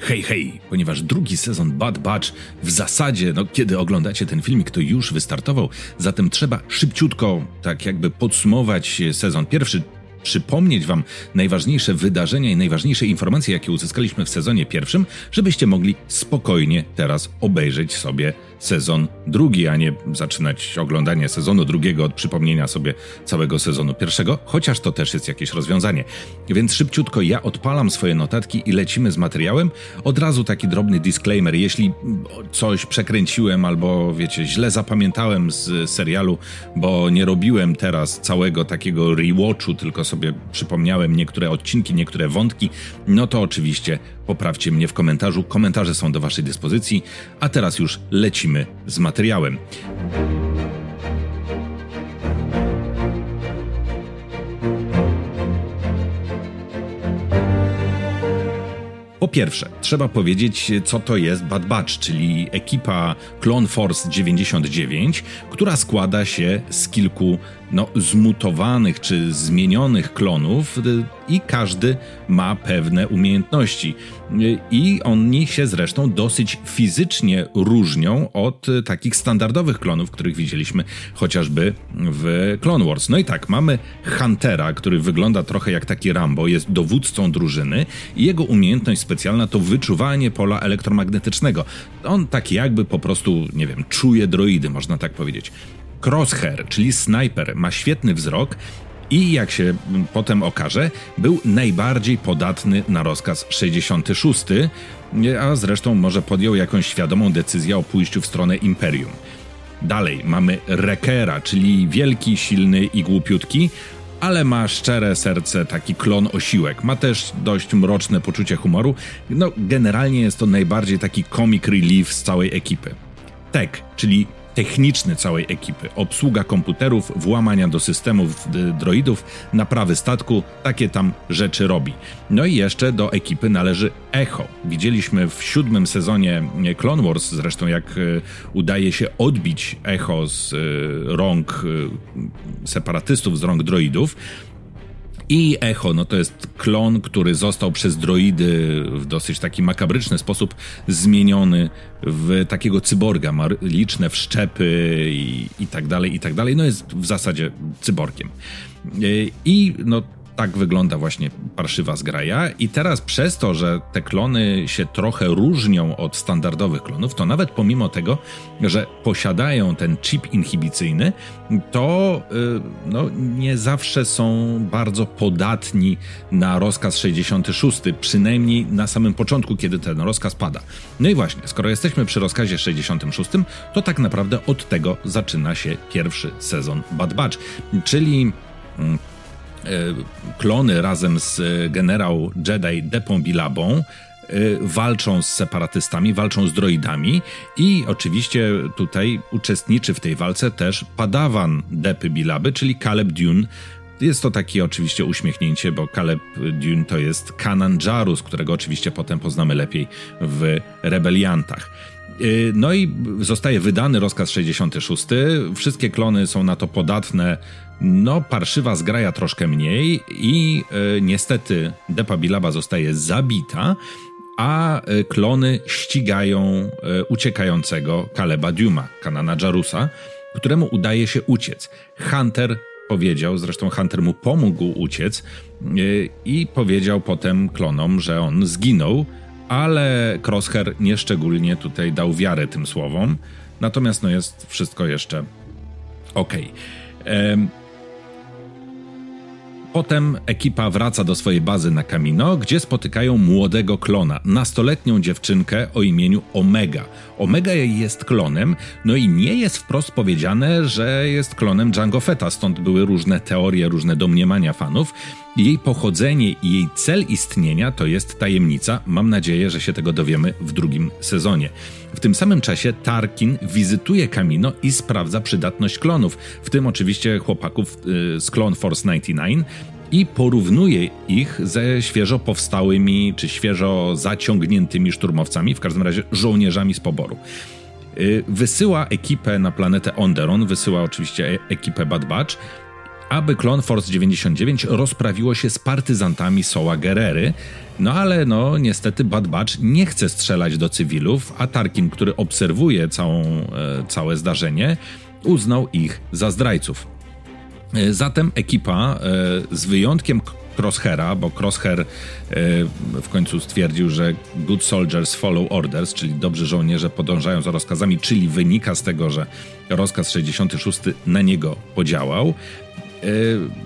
Hej, hej, ponieważ drugi sezon Bad Batch w zasadzie, no kiedy oglądacie ten filmik, to już wystartował, zatem trzeba szybciutko, tak jakby podsumować sezon pierwszy, przypomnieć Wam najważniejsze wydarzenia i najważniejsze informacje, jakie uzyskaliśmy w sezonie pierwszym, żebyście mogli spokojnie teraz obejrzeć sobie sezon drugi, a nie zaczynać oglądanie sezonu drugiego od przypomnienia sobie całego sezonu pierwszego, chociaż to też jest jakieś rozwiązanie. Więc szybciutko ja odpalam swoje notatki i lecimy z materiałem. Od razu taki drobny disclaimer, jeśli coś przekręciłem albo wiecie, źle zapamiętałem z serialu, bo nie robiłem teraz całego takiego rewatchu, tylko sobie przypomniałem niektóre odcinki, niektóre wątki, no to oczywiście poprawcie mnie w komentarzu. Komentarze są do Waszej dyspozycji, a teraz już lecimy z materiałem. Po pierwsze, trzeba powiedzieć, co to jest Bad Batch, czyli ekipa Clone Force 99, która składa się z kilku no, zmutowanych czy zmienionych klonów y, i każdy ma pewne umiejętności. Y, I oni się zresztą dosyć fizycznie różnią od y, takich standardowych klonów, których widzieliśmy chociażby w Clone Wars. No i tak, mamy Huntera, który wygląda trochę jak taki Rambo, jest dowódcą drużyny i jego umiejętność specjalna to wyczuwanie pola elektromagnetycznego. On tak jakby po prostu, nie wiem, czuje droidy, można tak powiedzieć. Crosshair, czyli snajper, ma świetny wzrok i jak się potem okaże, był najbardziej podatny na rozkaz 66, a zresztą może podjął jakąś świadomą decyzję o pójściu w stronę Imperium. Dalej mamy Rekera, czyli wielki, silny i głupiutki, ale ma szczere serce, taki klon osiłek. Ma też dość mroczne poczucie humoru. No, generalnie jest to najbardziej taki comic relief z całej ekipy. Tek, czyli techniczny całej ekipy. Obsługa komputerów, włamania do systemów droidów, naprawy statku, takie tam rzeczy robi. No i jeszcze do ekipy należy Echo. Widzieliśmy w siódmym sezonie Clone Wars zresztą jak e, udaje się odbić Echo z e, rąk e, separatystów, z rąk droidów. I Echo, no to jest klon, który został przez droidy w dosyć taki makabryczny sposób zmieniony w takiego cyborga. Ma liczne wszczepy i, i tak dalej, i tak dalej. No jest w zasadzie cyborgiem. I no tak wygląda właśnie parszywa zgraja. I teraz przez to, że te klony się trochę różnią od standardowych klonów, to nawet pomimo tego, że posiadają ten chip inhibicyjny, to yy, no, nie zawsze są bardzo podatni na rozkaz 66, przynajmniej na samym początku, kiedy ten rozkaz pada. No i właśnie, skoro jesteśmy przy rozkazie 66, to tak naprawdę od tego zaczyna się pierwszy sezon Bad Batch, czyli mm, klony razem z generał Jedi Depą Bilabą e, walczą z separatystami, walczą z droidami i oczywiście tutaj uczestniczy w tej walce też padawan Depy Bilaby, czyli Caleb Dune. Jest to takie oczywiście uśmiechnięcie, bo Caleb Dune to jest Kanan Jarus, którego oczywiście potem poznamy lepiej w Rebeliantach. E, no i zostaje wydany rozkaz 66. Wszystkie klony są na to podatne no, parszywa zgraja troszkę mniej i e, niestety Depa Bilaba zostaje zabita, a e, klony ścigają e, uciekającego Kaleba Duma, Kanana Jarusa, któremu udaje się uciec. Hunter powiedział, zresztą Hunter mu pomógł uciec e, i powiedział potem klonom, że on zginął, ale Crosshair nieszczególnie tutaj dał wiarę tym słowom, natomiast no jest wszystko jeszcze ok. Potem ekipa wraca do swojej bazy na Kamino, gdzie spotykają młodego klona, nastoletnią dziewczynkę o imieniu Omega. Omega jest klonem, no i nie jest wprost powiedziane, że jest klonem Django Fetta, stąd były różne teorie, różne domniemania fanów. Jej pochodzenie i jej cel istnienia to jest tajemnica. Mam nadzieję, że się tego dowiemy w drugim sezonie. W tym samym czasie Tarkin wizytuje Kamino i sprawdza przydatność klonów, w tym oczywiście chłopaków y, z Clone Force 99 i porównuje ich ze świeżo powstałymi czy świeżo zaciągniętymi szturmowcami, w każdym razie żołnierzami z poboru. Y, wysyła ekipę na planetę Onderon, wysyła oczywiście e, ekipę Bad Batch, aby Clone Force 99 rozprawiło się z partyzantami Soła Gerery, no ale no niestety Bad Batch nie chce strzelać do cywilów, a Tarkin, który obserwuje całą, e, całe zdarzenie, uznał ich za zdrajców. E, zatem ekipa, e, z wyjątkiem Crosshaira, bo Crosshair w końcu stwierdził, że good soldiers follow orders, czyli dobrzy żołnierze podążają za rozkazami, czyli wynika z tego, że rozkaz 66 na niego podziałał.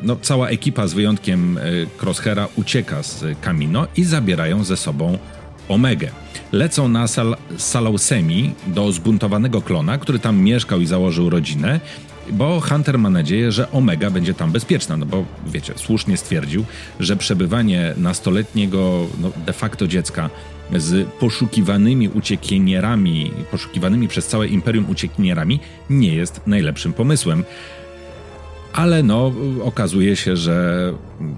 No, cała ekipa z wyjątkiem Crosshaira ucieka z Kamino i zabierają ze sobą Omegę. Lecą na Sal Salausemi do zbuntowanego klona, który tam mieszkał i założył rodzinę bo Hunter ma nadzieję, że Omega będzie tam bezpieczna, no bo wiecie, słusznie stwierdził, że przebywanie nastoletniego no, de facto dziecka z poszukiwanymi uciekinierami, poszukiwanymi przez całe imperium uciekinierami nie jest najlepszym pomysłem. Ale no, okazuje się, że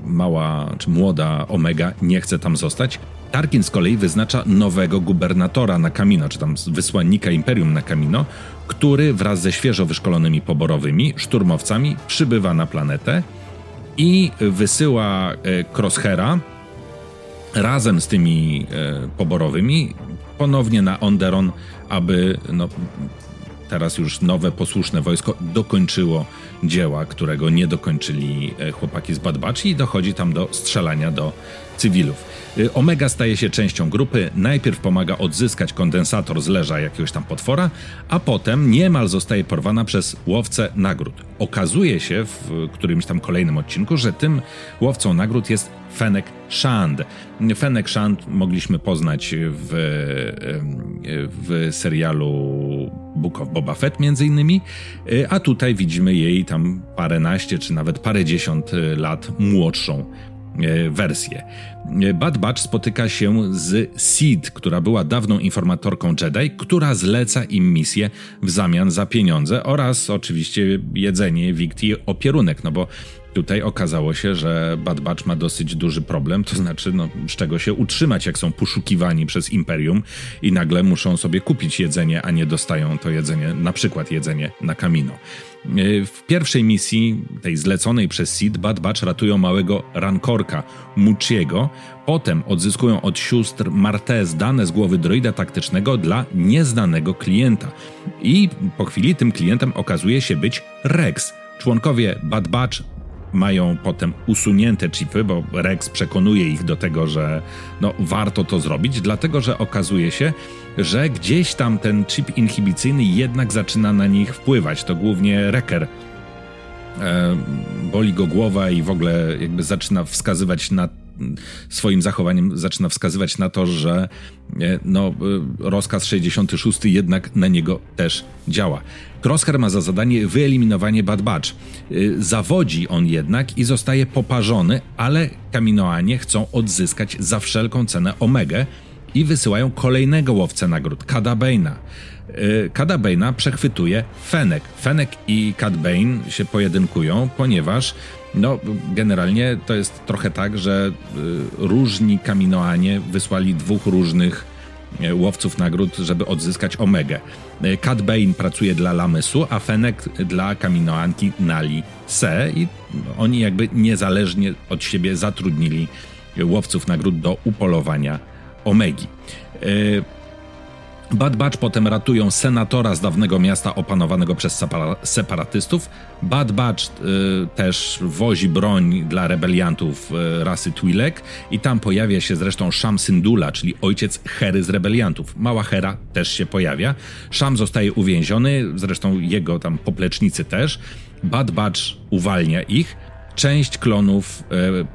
mała czy młoda Omega nie chce tam zostać. Tarkin z kolei wyznacza nowego gubernatora na Kamino, czy tam wysłannika Imperium na Kamino, który wraz ze świeżo wyszkolonymi poborowymi szturmowcami przybywa na planetę i wysyła e, Crosshaira razem z tymi e, poborowymi ponownie na Onderon, aby no, teraz już nowe, posłuszne wojsko dokończyło dzieła, którego nie dokończyli e, chłopaki z Bad i dochodzi tam do strzelania do cywilów. Y, Omega staje się częścią grupy, najpierw pomaga odzyskać kondensator z leża jakiegoś tam potwora, a potem niemal zostaje porwana przez łowcę nagród. Okazuje się w którymś tam kolejnym odcinku, że tym łowcą nagród jest Fennec Shand. Fennec Shand mogliśmy poznać w, w serialu Book of Boba Fett między innymi, a tutaj widzimy jej tam paręnaście czy nawet parędziesiąt lat młodszą wersję. Bad Batch spotyka się z Sid, która była dawną informatorką Jedi, która zleca im misję w zamian za pieniądze oraz oczywiście jedzenie, wikt i opierunek, no bo Tutaj okazało się, że Bad Batch ma dosyć duży problem, to znaczy, no, z czego się utrzymać, jak są poszukiwani przez Imperium i nagle muszą sobie kupić jedzenie, a nie dostają to jedzenie, na przykład jedzenie na Kamino. W pierwszej misji, tej zleconej przez Sid, Bad Batch ratują małego rankorka Muciego, potem odzyskują od sióstr Martez dane z głowy droida taktycznego dla nieznanego klienta. I po chwili tym klientem okazuje się być Rex. Członkowie Bad Batch mają potem usunięte chipy, bo Rex przekonuje ich do tego, że no, warto to zrobić, dlatego że okazuje się, że gdzieś tam ten chip inhibicyjny jednak zaczyna na nich wpływać. To głównie Reker. E, boli go głowa i w ogóle jakby zaczyna wskazywać na swoim zachowaniem zaczyna wskazywać na to, że e, no, e, rozkaz 66 jednak na niego też działa. Crosshair ma za zadanie wyeliminowanie Bad Batch. E, zawodzi on jednak i zostaje poparzony, ale Kaminoanie chcą odzyskać za wszelką cenę Omegę i wysyłają kolejnego łowcę nagród, Kada Bane'a. Kada Bane'a przechwytuje Fenek. Fenek i Cad Bane się pojedynkują, ponieważ no, generalnie to jest trochę tak, że y, różni kaminoanie wysłali dwóch różnych y, łowców nagród, żeby odzyskać Omegę. Y, Cat Bane pracuje dla Lamysu, a Fenek dla kaminoanki Nali Se i oni jakby niezależnie od siebie zatrudnili łowców nagród do upolowania Omegi. Bad Batch potem ratują senatora z dawnego miasta opanowanego przez separatystów. Bad Batch y, też wozi broń dla rebeliantów y, rasy Twi'lek i tam pojawia się zresztą Sham Syndulla, czyli ojciec Hery z rebeliantów. Mała Hera też się pojawia. Sham zostaje uwięziony, zresztą jego tam poplecznicy też. Bad Batch uwalnia ich. Część klonów y,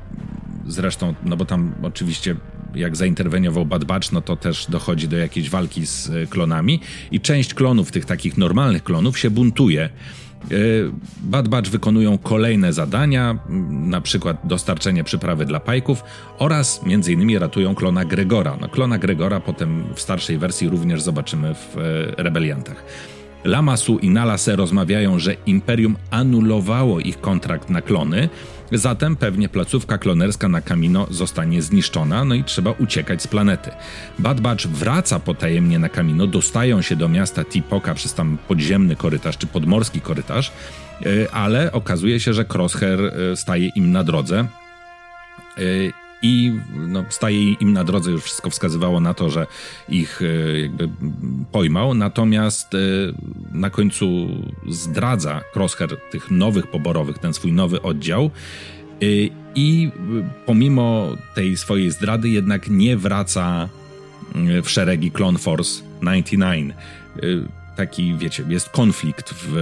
zresztą, no bo tam oczywiście jak zainterweniował Bad Batch, no to też dochodzi do jakiejś walki z e, klonami i część klonów, tych takich normalnych klonów się buntuje. E, Bad Batch wykonują kolejne zadania, na przykład dostarczenie przyprawy dla pajków oraz między innymi ratują klona Gregora. No, klona Gregora potem w starszej wersji również zobaczymy w e, Rebeliantach. Lamasu i Nalase rozmawiają, że Imperium anulowało ich kontrakt na klony, Zatem pewnie placówka klonerska na Kamino zostanie zniszczona, no i trzeba uciekać z planety. Bad Batch wraca potajemnie na Kamino, dostają się do miasta Tipoka przez tam podziemny korytarz czy podmorski korytarz ale okazuje się, że Crosshair staje im na drodze i no, staje im na drodze, już wszystko wskazywało na to, że ich e, jakby pojmał, natomiast e, na końcu zdradza Crosshair tych nowych poborowych, ten swój nowy oddział. E, i pomimo tej swojej zdrady jednak nie wraca w szeregi Clone Force 99 taki, wiecie, jest konflikt w,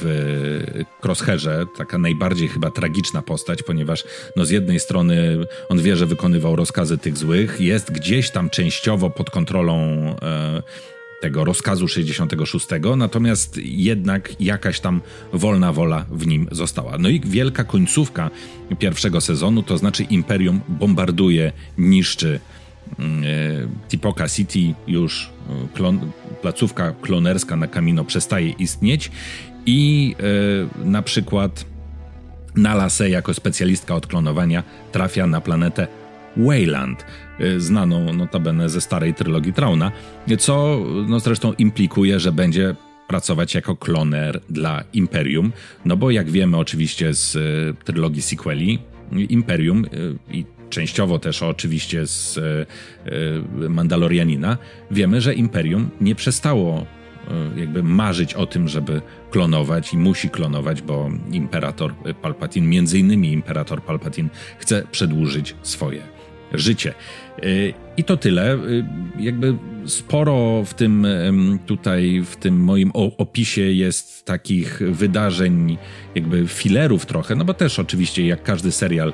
w Crosshairze, taka najbardziej chyba tragiczna postać, ponieważ no z jednej strony on wie, że wykonywał rozkazy tych złych, jest gdzieś tam częściowo pod kontrolą e, tego rozkazu 66, natomiast jednak jakaś tam wolna wola w nim została. No i wielka końcówka pierwszego sezonu, to znaczy Imperium bombarduje, niszczy mm, e, Tipoca City już klon, placówka klonerska na Kamino przestaje istnieć i e, na przykład Nalase jako specjalistka od klonowania trafia na planetę Wayland, e, znaną notabene ze starej trylogii Trauna, co no zresztą implikuje, że będzie pracować jako kloner dla Imperium, no bo jak wiemy oczywiście z e, trylogii sequeli, Imperium i częściowo też oczywiście z e, e, Mandalorianina, wiemy, że Imperium nie przestało e, jakby marzyć o tym, żeby klonować i musi klonować, bo imperator Palpatine, między innymi imperator Palpatine, chce przedłużyć swoje życie. I to tyle. Jakby sporo w tym tutaj, w tym moim opisie jest takich wydarzeń, jakby filerów trochę, no bo też oczywiście jak każdy serial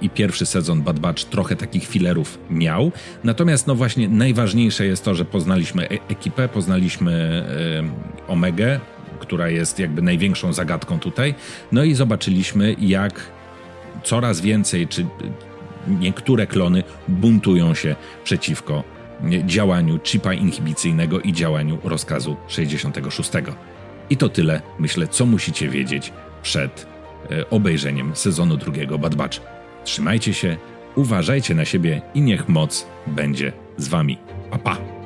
i pierwszy sezon Bad Batch trochę takich filerów miał. Natomiast no właśnie najważniejsze jest to, że poznaliśmy e ekipę, poznaliśmy e, Omegę, która jest jakby największą zagadką tutaj. No i zobaczyliśmy jak coraz więcej, czy niektóre klony buntują się przeciwko działaniu chipa inhibicyjnego i działaniu rozkazu 66. I to tyle, myślę, co musicie wiedzieć przed E, obejrzeniem sezonu drugiego Bad Batch. Trzymajcie się, uważajcie na siebie i niech moc będzie z wami. Pa pa!